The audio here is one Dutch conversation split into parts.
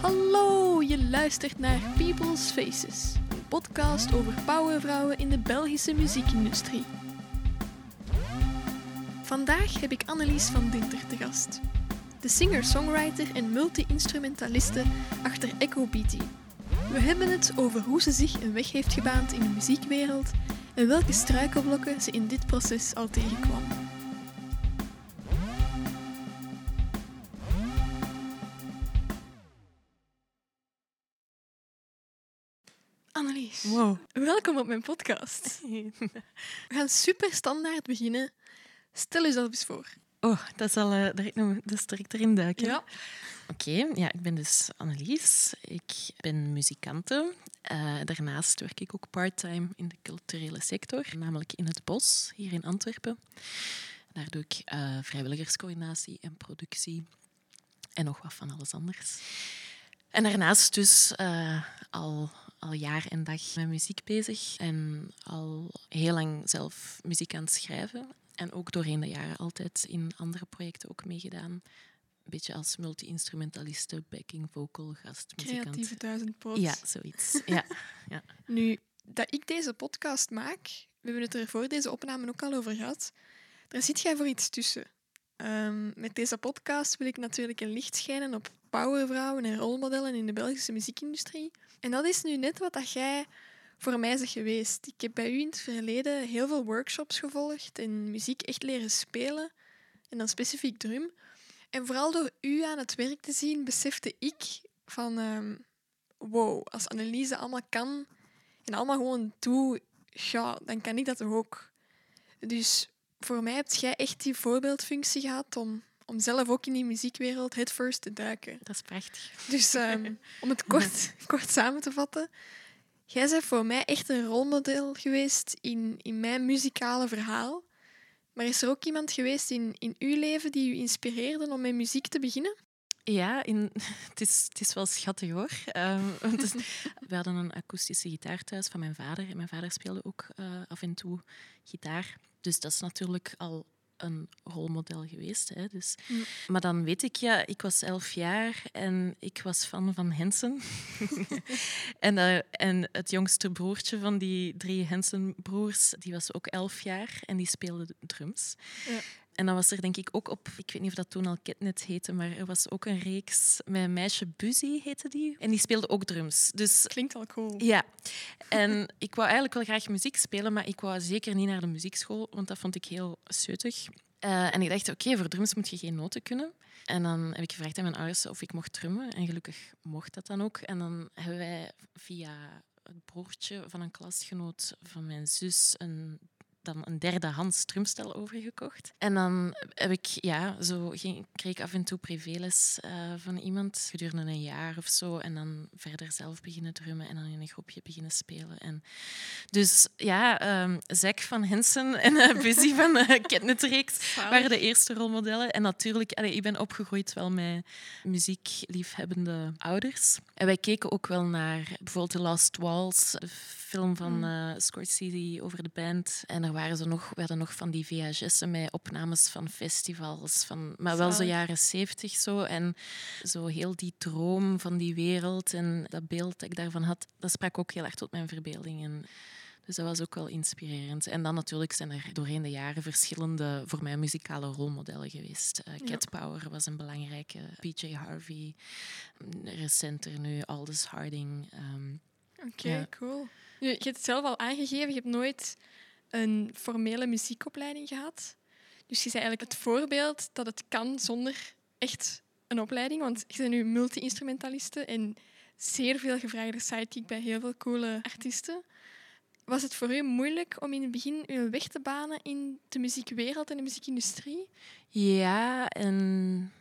Hallo, je luistert naar People's Faces, een podcast over powervrouwen in de Belgische muziekindustrie. Vandaag heb ik Annelies van Dinter te gast. De singer-songwriter en multi-instrumentaliste achter Echo Beatty. We hebben het over hoe ze zich een weg heeft gebaand in de muziekwereld en welke struikelblokken ze in dit proces al tegenkwam. Annelies, Wow. welkom op mijn podcast. We gaan super standaard beginnen. Stel jezelf eens voor. Oh, dat is, al, eh, direct, nog- dat is direct erin duiken. Ja. Oké, ja, ik ben dus Annelies. Ik ben muzikante. Eh, daarnaast werk ik ook parttime in de culturele sector, namelijk in het bos, hier in Antwerpen. Daar doe ik eh, vrijwilligerscoördinatie en productie en nog wat van alles anders. En daarnaast dus eh, al, al jaar en dag met muziek bezig en al heel lang zelf muziek aan het schrijven. En ook doorheen de jaren altijd in andere projecten ook meegedaan. Een beetje als multi-instrumentaliste, backing vocal, gastmuzikant. Creatieve duizendpoot. Ja, zoiets. Ja. Nu, dat ik deze podcast maak, we hebben het er voor deze opname ook al over gehad, daar zit jij voor iets tussen. Ehm, met deze podcast wil ik natuurlijk een licht schijnen op powervrouwen en rolmodellen in de Belgische muziekindustrie. En dat is nu net wat dat jij voor mij zegt geweest. Ik heb bij u in het verleden heel veel workshops gevolgd en muziek echt leren spelen. En dan specifiek drum. En vooral door u aan het werk te zien, besefte ik van... ehm, wow, als Anneliese allemaal kan en allemaal gewoon doe, ja, dan kan ik dat toch ook. Dus voor mij heb jij echt die voorbeeldfunctie gehad om, om zelf ook in die muziekwereld het first te duiken. Dat is prachtig. Dus ehm, om het kort, kort samen te vatten. Jij bent voor mij echt een rolmodel geweest in, in mijn muzikale verhaal. Maar is er ook iemand geweest in, in uw leven die u inspireerde om met muziek te beginnen? Ja, in, het, is, het is wel schattig hoor. Ehm, we hadden een akoestische gitaar thuis van mijn vader. En mijn vader speelde ook eh, af en toe gitaar. Dus dat is natuurlijk al een rolmodel geweest. Hè. Dus, Mm. Maar dan weet ik, ja, ik was elf jaar en ik was fan van Henson. en, eh, en het jongste broertje van die drie Henson-broers, die was ook elf jaar en die speelde drums. Ja. En dan was er denk ik ook op, ik weet niet of dat toen al Ketnet heette, maar er was ook een reeks met een meisje Buzzy heette die. En die speelde ook drums. Dus Klinkt al cool. ja, en ik wou eigenlijk wel graag muziek spelen, maar ik wou zeker niet naar de muziekschool, want dat vond ik heel zeutig. Eh, en ik dacht, oké, voor drums moet je geen noten kunnen. En dan heb ik gevraagd aan mijn ouders of ik mocht drummen. En gelukkig mocht dat dan ook. En dan hebben wij via het broertje van een klasgenoot van mijn zus een dan een derdehands drumstel overgekocht. En dan heb ik, ja, zo ging, kreeg ik af en toe privéles eh, van iemand gedurende een jaar of zo. En dan verder zelf beginnen drummen en dan in een groepje beginnen spelen. En dus ja, ehm Zack van Hensen en uh, Busy van uh, Ketnetreeks waren de eerste rolmodellen. En natuurlijk, allee, ik ben opgegroeid wel met muziekliefhebbende ouders. En wij keken ook wel naar bijvoorbeeld The Last de film van eh Scorsese over de band. En er waren zo nog, we hadden nog van die VHS'en met opnames van festivals, van, maar wel zo jaren zeventig zo. En zo heel die droom van die wereld en dat beeld dat ik daarvan had, dat sprak ook heel erg tot mijn verbeelding. En dus dat was ook wel inspirerend. En dan natuurlijk zijn er doorheen de jaren verschillende, voor mij, muzikale rolmodellen geweest. Eh, Ja. Cat Power was een belangrijke, PJ Harvey, recenter nu Aldous Harding. ehm, Oké, Ja. cool. Je, hebt het zelf al aangegeven, je hebt nooit een formele muziekopleiding gehad. Dus je zei eigenlijk het voorbeeld dat het kan zonder echt een opleiding. Want je bent nu multi-instrumentaliste en zeer veel gevraagde sidekick bij heel veel coole artiesten. Was het voor u moeilijk om in het begin uw weg te banen in de muziekwereld en de muziekindustrie? Ja en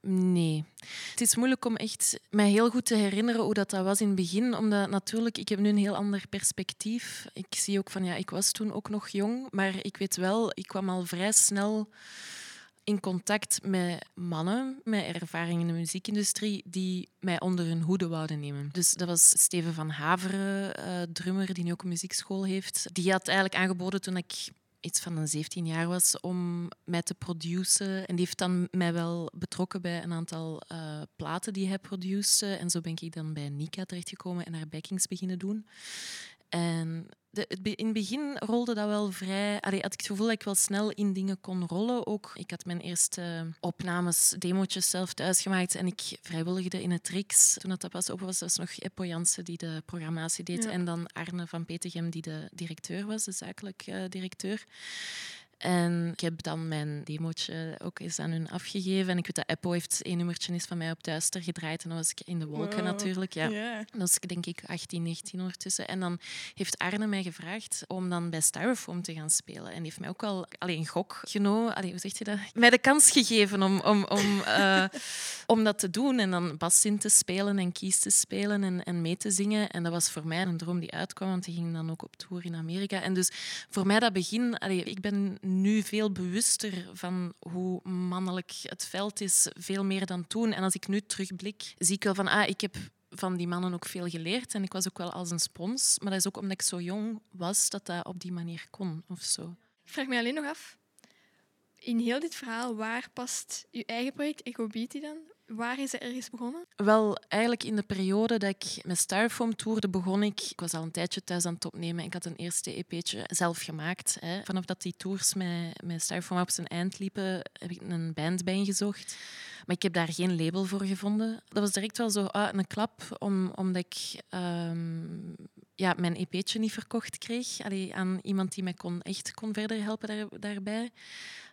nee. Het is moeilijk om echt mij heel goed te herinneren hoe dat, dat was in het begin. Omdat natuurlijk, ik heb nu een heel ander perspectief. Ik zie ook van, ja, ik was toen ook nog jong. Maar ik weet wel, ik kwam al vrij snel in contact met mannen met ervaring in de muziekindustrie die mij onder hun hoede wouden nemen. Dus dat was Steven van Haveren, eh, drummer die nu ook een muziekschool heeft. Die had eigenlijk aangeboden toen ik iets van een 17 jaar was om mij te produceren. En die heeft dan mij wel betrokken bij een aantal uh, platen die hij produceerde. En zo ben ik dan bij Nika terechtgekomen en haar backings beginnen doen. En de, in het begin rolde dat wel vrij. Allee, had ik het gevoel dat ik wel snel in dingen kon rollen. Ook, ik had mijn eerste opnames, demo's zelf thuis gemaakt en ik vrijwilligde in het Trix. Toen dat, pas op was, was nog Eppo Jansen die de programmatie deed en dan Arne van Petegem die de directeur was, de zakelijk uh, directeur. En ik heb dan mijn demootje ook eens aan hun afgegeven. En ik weet dat Apple heeft één nummertje is van mij op Duister gedraaid. En dan was ik in de wolken natuurlijk. Ja. Yeah. Dat was denk ik 18, 19 ondertussen. En dan heeft Arne mij gevraagd om dan bij Styrofoam te gaan spelen. En die heeft mij ook al alleen een gok genomen. Allee, hoe zeg je dat? Mij de kans gegeven om, om, om, uh, om dat te doen. En dan in te spelen en kies te spelen en, en mee te zingen. En dat was voor mij een droom die uitkwam. Want die ging dan ook op tour in Amerika. En dus voor mij dat begin... Allee, ik ben nu veel bewuster van hoe mannelijk het veld is, veel meer dan toen. En als ik nu terugblik, zie ik wel van, ah, ik heb van die mannen ook veel geleerd. En ik was ook wel als een spons. Maar dat is ook omdat ik zo jong was, dat dat op die manier kon of zo. Ik vraag me alleen nog af, in heel dit verhaal, waar past je eigen project EcoBeauty dan? Waar is het ergens begonnen? Wel, eigenlijk in de periode dat ik met Styrofoam toerde, begon ik... Ik was al een tijdje thuis aan het opnemen. Ik had een eerste EP'tje zelf gemaakt. Hè. Vanaf dat die tours met, met Styrofoam op zijn eind liepen, heb ik een band bijgezocht. Maar ik heb daar geen label voor gevonden. Dat was direct wel zo ah, een klap, om, omdat ik... Um, ja, mijn EP'tje niet verkocht kreeg Allee, aan iemand die mij kon, echt kon verder helpen daar, daarbij.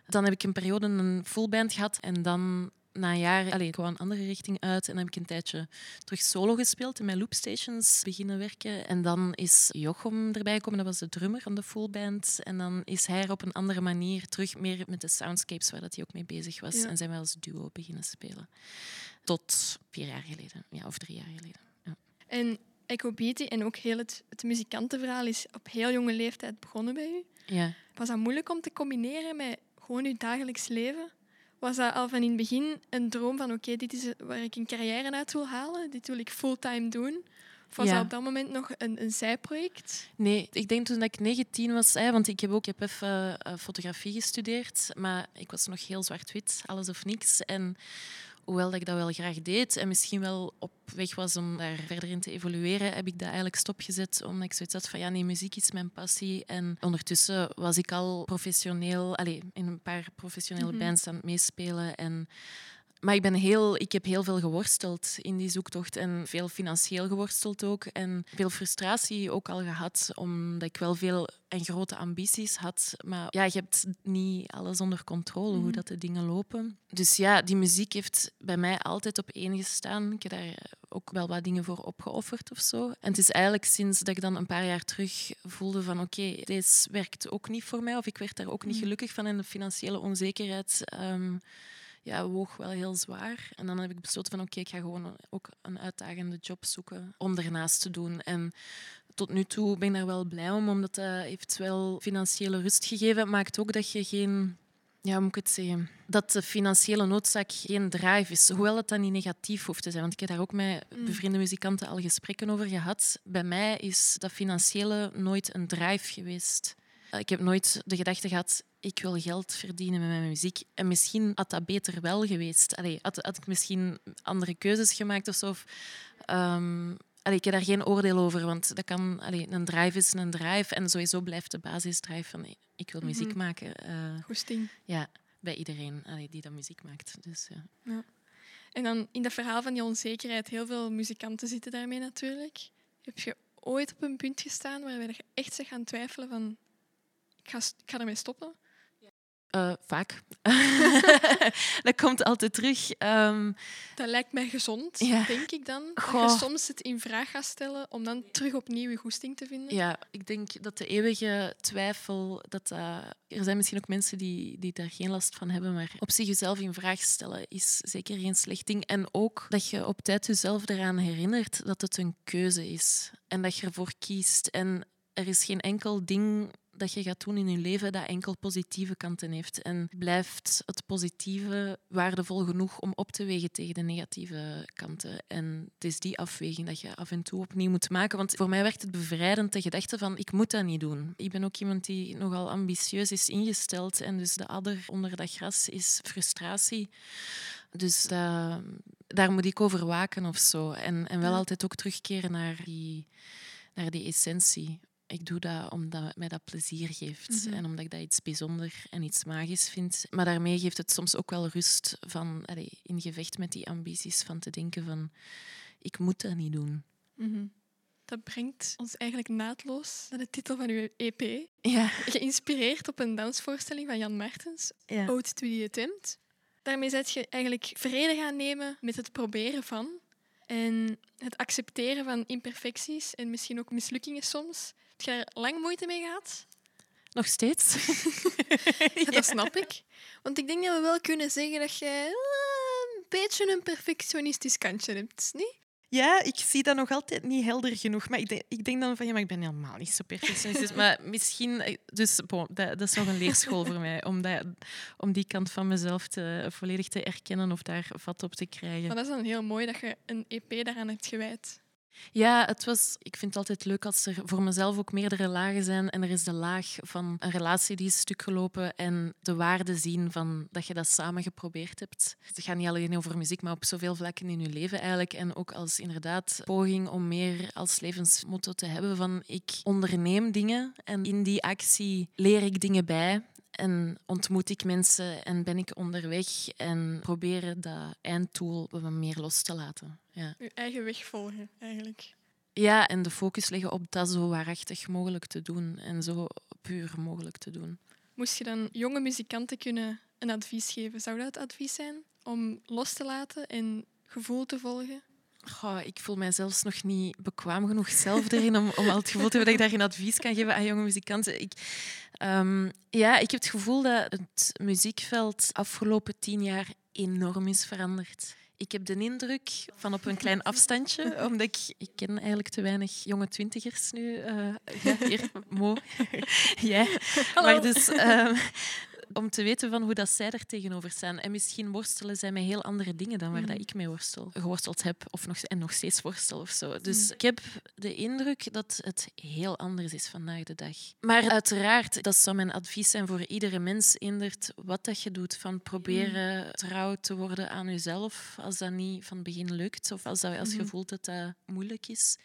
Dan heb ik een periode een full band gehad en dan na een jaar allee, ik wou een andere richting uit en dan heb ik een tijdje terug solo gespeeld in mijn loopstations beginnen werken. En dan is Jochem erbij gekomen, dat was de drummer van de full band. En dan is hij er op een andere manier terug meer met de soundscapes waar dat hij ook mee bezig was. En zijn wij als duo beginnen spelen. Tot vier jaar geleden, ja, of drie jaar geleden. Ja. En Echo Beatty en ook heel het, het muzikantenverhaal is op heel jonge leeftijd begonnen bij u. Ja. Was dat moeilijk om te combineren met gewoon uw dagelijks leven? Was dat al van in het begin een droom van oké, dit is waar ik een carrière uit wil halen, dit wil ik fulltime doen? Of was dat op dat moment nog een, een zijproject? Nee, ik denk toen ik 19 was, hè, want ik heb ook ik heb even uh, fotografie gestudeerd, maar ik was nog heel zwart-wit, alles of niks. En hoewel dat ik dat wel graag deed en misschien wel op weg was om daar verder in te evolueren, heb ik dat eigenlijk stopgezet omdat ik zoiets had van ja, nee, muziek is mijn passie. En ondertussen was ik al professioneel, allez, in een paar professionele mhm. bands aan het meespelen en maar ik, ben heel, ik heb heel veel geworsteld in die zoektocht en veel financieel geworsteld ook. En veel frustratie ook al gehad, omdat ik wel veel en grote ambities had. Maar ja, je hebt niet alles onder controle, hoe mhm. dat de dingen lopen. Dus ja, die muziek heeft bij mij altijd op één gestaan. Ik heb daar ook wel wat dingen voor opgeofferd of zo. En het is eigenlijk sinds dat ik dan een paar jaar terug voelde van oké, okay, deze werkt ook niet voor mij. Of ik werd daar ook niet mhm. gelukkig van in de financiële onzekerheid. Ehm, ja, woog wel heel zwaar. En dan heb ik besloten van oké, ik ga gewoon ook een uitdagende job zoeken om daarnaast te doen. En tot nu toe ben ik daar wel blij om, omdat dat heeft wel financiële rust gegeven. maakt ook dat je geen ja, hoe moet ik het zeggen? Dat de financiële noodzaak geen drive is. Hoewel het dan niet negatief hoeft te zijn. Want ik heb daar ook met mm. bevriende muzikanten al gesprekken over gehad. Bij mij is dat financiële nooit een drive geweest. Ik heb nooit de gedachte gehad, ik wil geld verdienen met mijn muziek. En misschien had dat beter wel geweest. Allee, had, had ik misschien andere keuzes gemaakt of zo. Ehm, ik heb daar geen oordeel over, want dat kan, allee, een drive is een drive. En sowieso blijft de basisdrive van ik wil muziek mhm. maken. Uh, Goesting. Ja, bij iedereen allee, die dat muziek maakt. Dus, ja. ja. En dan in dat verhaal van die onzekerheid, heel veel muzikanten zitten daarmee natuurlijk. Heb je ooit op een punt gestaan waar je echt zich gaan twijfelen van ga, ik ga ermee stoppen? Uh, vaak. dat komt altijd terug. Um, dat lijkt mij gezond, denk ik dan. Goh. Dat je soms het in vraag gaat stellen om dan terug opnieuw je goesting te vinden. Ja, ik denk dat de eeuwige twijfel... Dat, uh, er zijn misschien ook mensen die, die daar geen last van hebben, maar op zich jezelf in vraag stellen is zeker geen slecht ding. En ook dat je op tijd jezelf eraan herinnert dat het een keuze is. En dat je ervoor kiest. En er is geen enkel ding dat je gaat doen in je leven dat enkel positieve kanten heeft. En blijft het positieve waardevol genoeg om op te wegen tegen de negatieve kanten. En het is die afweging dat je af en toe opnieuw moet maken. Want voor mij werkt het bevrijdend de gedachte van ik moet dat niet doen. Ik ben ook iemand die nogal ambitieus is ingesteld. En dus de adder onder dat gras is frustratie. Dus daar moet ik over waken of zo. En, en wel altijd ook terugkeren naar die, naar die essentie. Ik doe dat omdat het mij dat plezier geeft Mhm. en omdat ik dat iets bijzonder en iets magisch vind. Maar daarmee geeft het soms ook wel rust van, allee, in gevecht met die ambities, van te denken van ik moet dat niet doen. Mhm. Dat brengt ons eigenlijk naadloos naar de titel van uw EP. Ja, Geïnspireerd op een dansvoorstelling van Jan Martens, ja. Ode to the Attempt. Daarmee zet je eigenlijk vrede gaan nemen met het proberen van en het accepteren van imperfecties en misschien ook mislukkingen soms. Heb je daar lang moeite mee gehad? nog steeds. Ja, dat snap ik. Want ik denk dat we wel kunnen zeggen dat jij eh, een beetje een perfectionistisch kantje hebt, niet? Ja, ik zie dat nog altijd niet helder genoeg. Maar ik denk, ik denk dan van ja, maar ik ben helemaal niet zo perfectionistisch. maar misschien, eh, dus bon, dat, dat is nog een leerschool voor mij. Om, dat, om die kant van mezelf te, volledig te erkennen of daar vat op te krijgen. Maar dat is dan heel mooi dat je een EP daaraan hebt gewijd. Ja, het was, ik vind het altijd leuk als er voor mezelf ook meerdere lagen zijn. En er is de laag van een relatie die is stuk gelopen en de waarde zien van dat je dat samen geprobeerd hebt. Het gaat niet alleen over muziek, maar op zoveel vlakken in je leven eigenlijk. En ook als inderdaad poging om meer als levensmotto te hebben van ik onderneem dingen en in die actie leer ik dingen bij. En ontmoet ik mensen en ben ik onderweg en proberen dat einddoel wat meer los te laten. Ja. Je eigen weg volgen, eigenlijk. Ja, en de focus leggen op dat zo waarachtig mogelijk te doen en zo puur mogelijk te doen. Moest je dan jonge muzikanten kunnen een advies geven? Zou dat advies zijn? Om los te laten en gevoel te volgen? Goh, ik voel mij zelfs nog niet bekwaam genoeg zelf erin om, om al het gevoel te hebben dat ik daar geen advies kan geven aan jonge muzikanten. Ik, ehm, ja, ik heb het gevoel dat het muziekveld afgelopen tien jaar enorm is veranderd. Ik heb de indruk van op een klein afstandje, omdat ik, ik ken eigenlijk te weinig jonge twintigers nu. eh, ja, hier, Mo. Jij. Maar dus, ehm, om te weten van hoe dat zij er tegenover staan. En misschien worstelen zij met heel andere dingen dan waar dat ik mee worstel. Geworsteld heb of nog, en nog steeds worstel of zo. Dus ik heb de indruk dat het heel anders is vandaag de dag. Maar uiteraard, dat zou mijn advies zijn voor iedere mens. Indert wat dat je doet. Van proberen trouw te worden aan jezelf. Als dat niet van het begin lukt. Of als, dat, als je Mhm. voelt dat dat moeilijk is.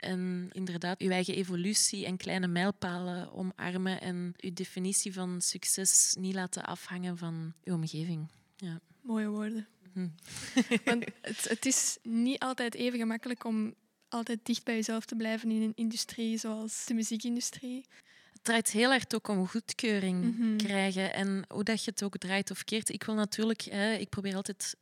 En inderdaad, je eigen evolutie en kleine mijlpalen omarmen en je definitie van succes niet laten afhangen van je omgeving. Ja. Mooie woorden. Hm. Want het, het is niet altijd even gemakkelijk om altijd dicht bij jezelf te blijven in een industrie zoals de muziekindustrie. Het draait heel hard ook om goedkeuring Mhm. krijgen en hoe dat je het ook draait of keert. Ik wil natuurlijk, hè, ik probeer altijd,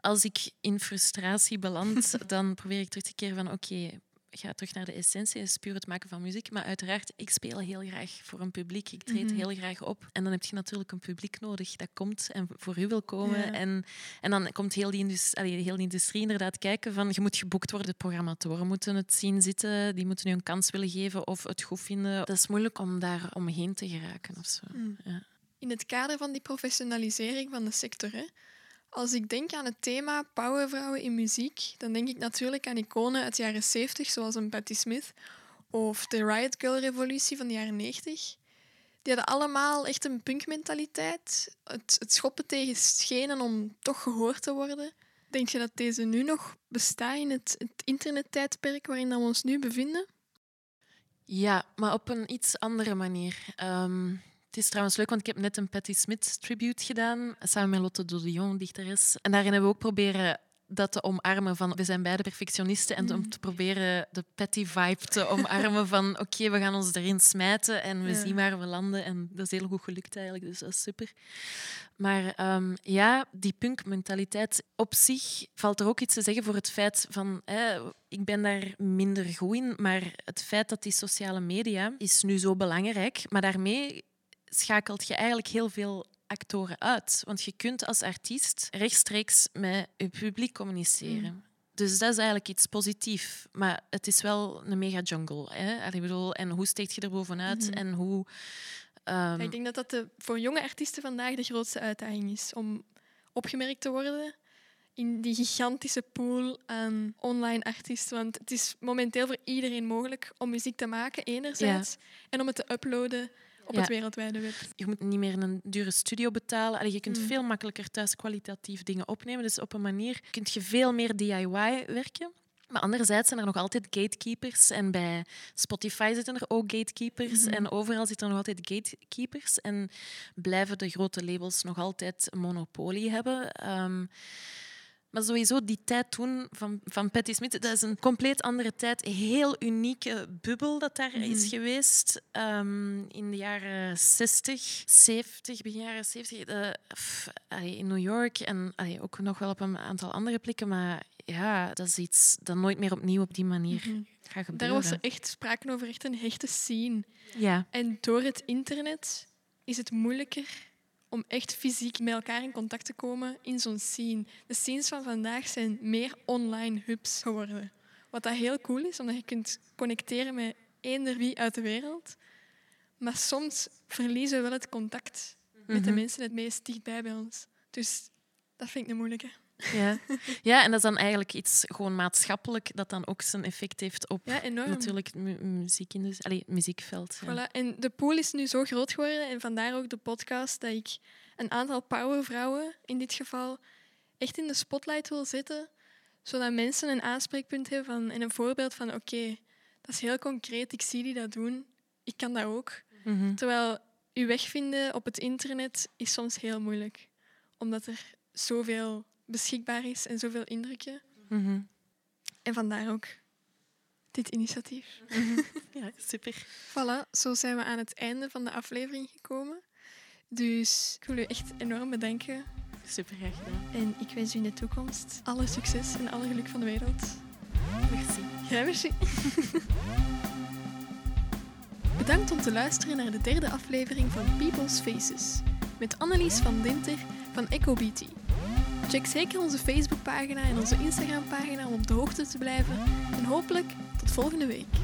als ik in frustratie beland, dan probeer ik terug te keren van oké, ga terug naar de essentie, is puur het maken van muziek. Maar uiteraard, ik speel heel graag voor een publiek. Ik treed Mhm. heel graag op. En dan heb je natuurlijk een publiek nodig dat komt en voor u wil komen. Ja. En, en dan komt heel die, indus- allee, heel die industrie inderdaad kijken van je moet geboekt worden. De programmatoren moeten het zien zitten, die moeten u een kans willen geven of het goed vinden. Dat is moeilijk om daar omheen te geraken of zo. Mm. Ja. In het kader van die professionalisering van de sector, hè, als ik denk aan het thema powervrouwen in muziek, dan denk ik natuurlijk aan iconen uit de jaren 70, zoals een Patti Smith, of de Riot Girl-revolutie van de jaren 90. Die hadden allemaal echt een punkmentaliteit. Het, het schoppen tegen schenen om toch gehoord te worden. Denk je dat deze nu nog bestaat in het, het internettijdperk waarin we ons nu bevinden? Ja, maar op een iets andere manier. Ehm, het is trouwens leuk, want ik heb net een Patti Smith tribute gedaan, samen met Lotte Dodion, dichteres. En daarin hebben we ook proberen dat te omarmen van we zijn beide perfectionisten en om te proberen de Patty vibe te omarmen van oké, we gaan ons erin smijten en we Ja. zien waar we landen. En dat is heel goed gelukt eigenlijk, dus dat is super. Maar ehm, ja, die punkmentaliteit op zich valt er ook iets te zeggen voor het feit van... eh, ik ben daar minder goed in, maar het feit dat die sociale media is nu zo belangrijk, maar daarmee schakelt je eigenlijk heel veel actoren uit. Want je kunt als artiest rechtstreeks met je publiek communiceren. Dus dat is eigenlijk iets positiefs. Maar het is wel een mega jungle. Hè? Ik bedoel, en hoe steekt je er bovenuit? Mhm. En hoe... ehm, Ja, ik denk dat dat de, voor jonge artiesten vandaag de grootste uitdaging is. Om opgemerkt te worden in die gigantische pool aan online artiesten. Want het is momenteel voor iedereen mogelijk om muziek te maken, enerzijds. En om het te uploaden op Ja. het wereldwijde web. je moet niet meer een dure studio betalen. Allee, je kunt Mm. veel makkelijker thuis kwalitatief dingen opnemen. Dus op een manier kun je veel meer DIY werken. Maar anderzijds zijn er nog altijd gatekeepers. En bij Spotify zitten er ook gatekeepers. Mhm. En overal zitten er nog altijd gatekeepers. En blijven de grote labels nog altijd een monopolie hebben. Ehm, maar sowieso, die tijd toen van, van Patti Smith, dat is een compleet andere tijd. Een heel unieke bubbel dat daar is Mhm. geweest. ehm, in de jaren 60, 70, begin jaren 70. eh, allee, in New York en allee, ook nog wel op een aantal andere plekken. Maar ja, dat is iets dat nooit meer opnieuw op die manier Mhm. gaat Daar gebeuren. was er echt sprake over echt een hechte scene. Ja, En door het internet is het moeilijker om echt fysiek met elkaar in contact te komen in zo'n scene. De scenes van vandaag zijn meer online hubs geworden. Wat dat heel cool is, omdat je kunt connecteren met eender wie uit de wereld. Maar soms verliezen we wel het contact met de Mhm. mensen het meest dichtbij bij ons. Dus dat vind ik een moeilijke. Ja. ja, en dat is dan eigenlijk iets gewoon maatschappelijk dat dan ook zijn effect heeft op Ja, natuurlijk mu muziek in allee, muziekveld. Ja. Voilà. En de pool is nu zo groot geworden, en vandaar ook de podcast, dat ik een aantal powervrouwen in dit geval echt in de spotlight wil zetten, zodat mensen een aanspreekpunt hebben van, en een voorbeeld van oké, dat is heel concreet, ik zie die dat doen, ik kan dat ook. Mhm. Terwijl uw weg vinden op het internet is soms heel moeilijk, omdat er zoveel beschikbaar is en zoveel indrukken. Mhm. En vandaar ook dit initiatief. Ja, super. Voilà, zo zijn we aan het einde van de aflevering gekomen. Dus ik wil u echt enorm bedanken. Super graag gedaan. En ik wens u in de toekomst alle succes en alle geluk van de wereld. Merci. Ja, merci. Bedankt om te luisteren naar de derde aflevering van People's Faces. Met Annelies van Dinter van EcoBeauty. Check zeker onze Facebookpagina en onze Instagrampagina om op de hoogte te blijven. En hopelijk tot volgende week.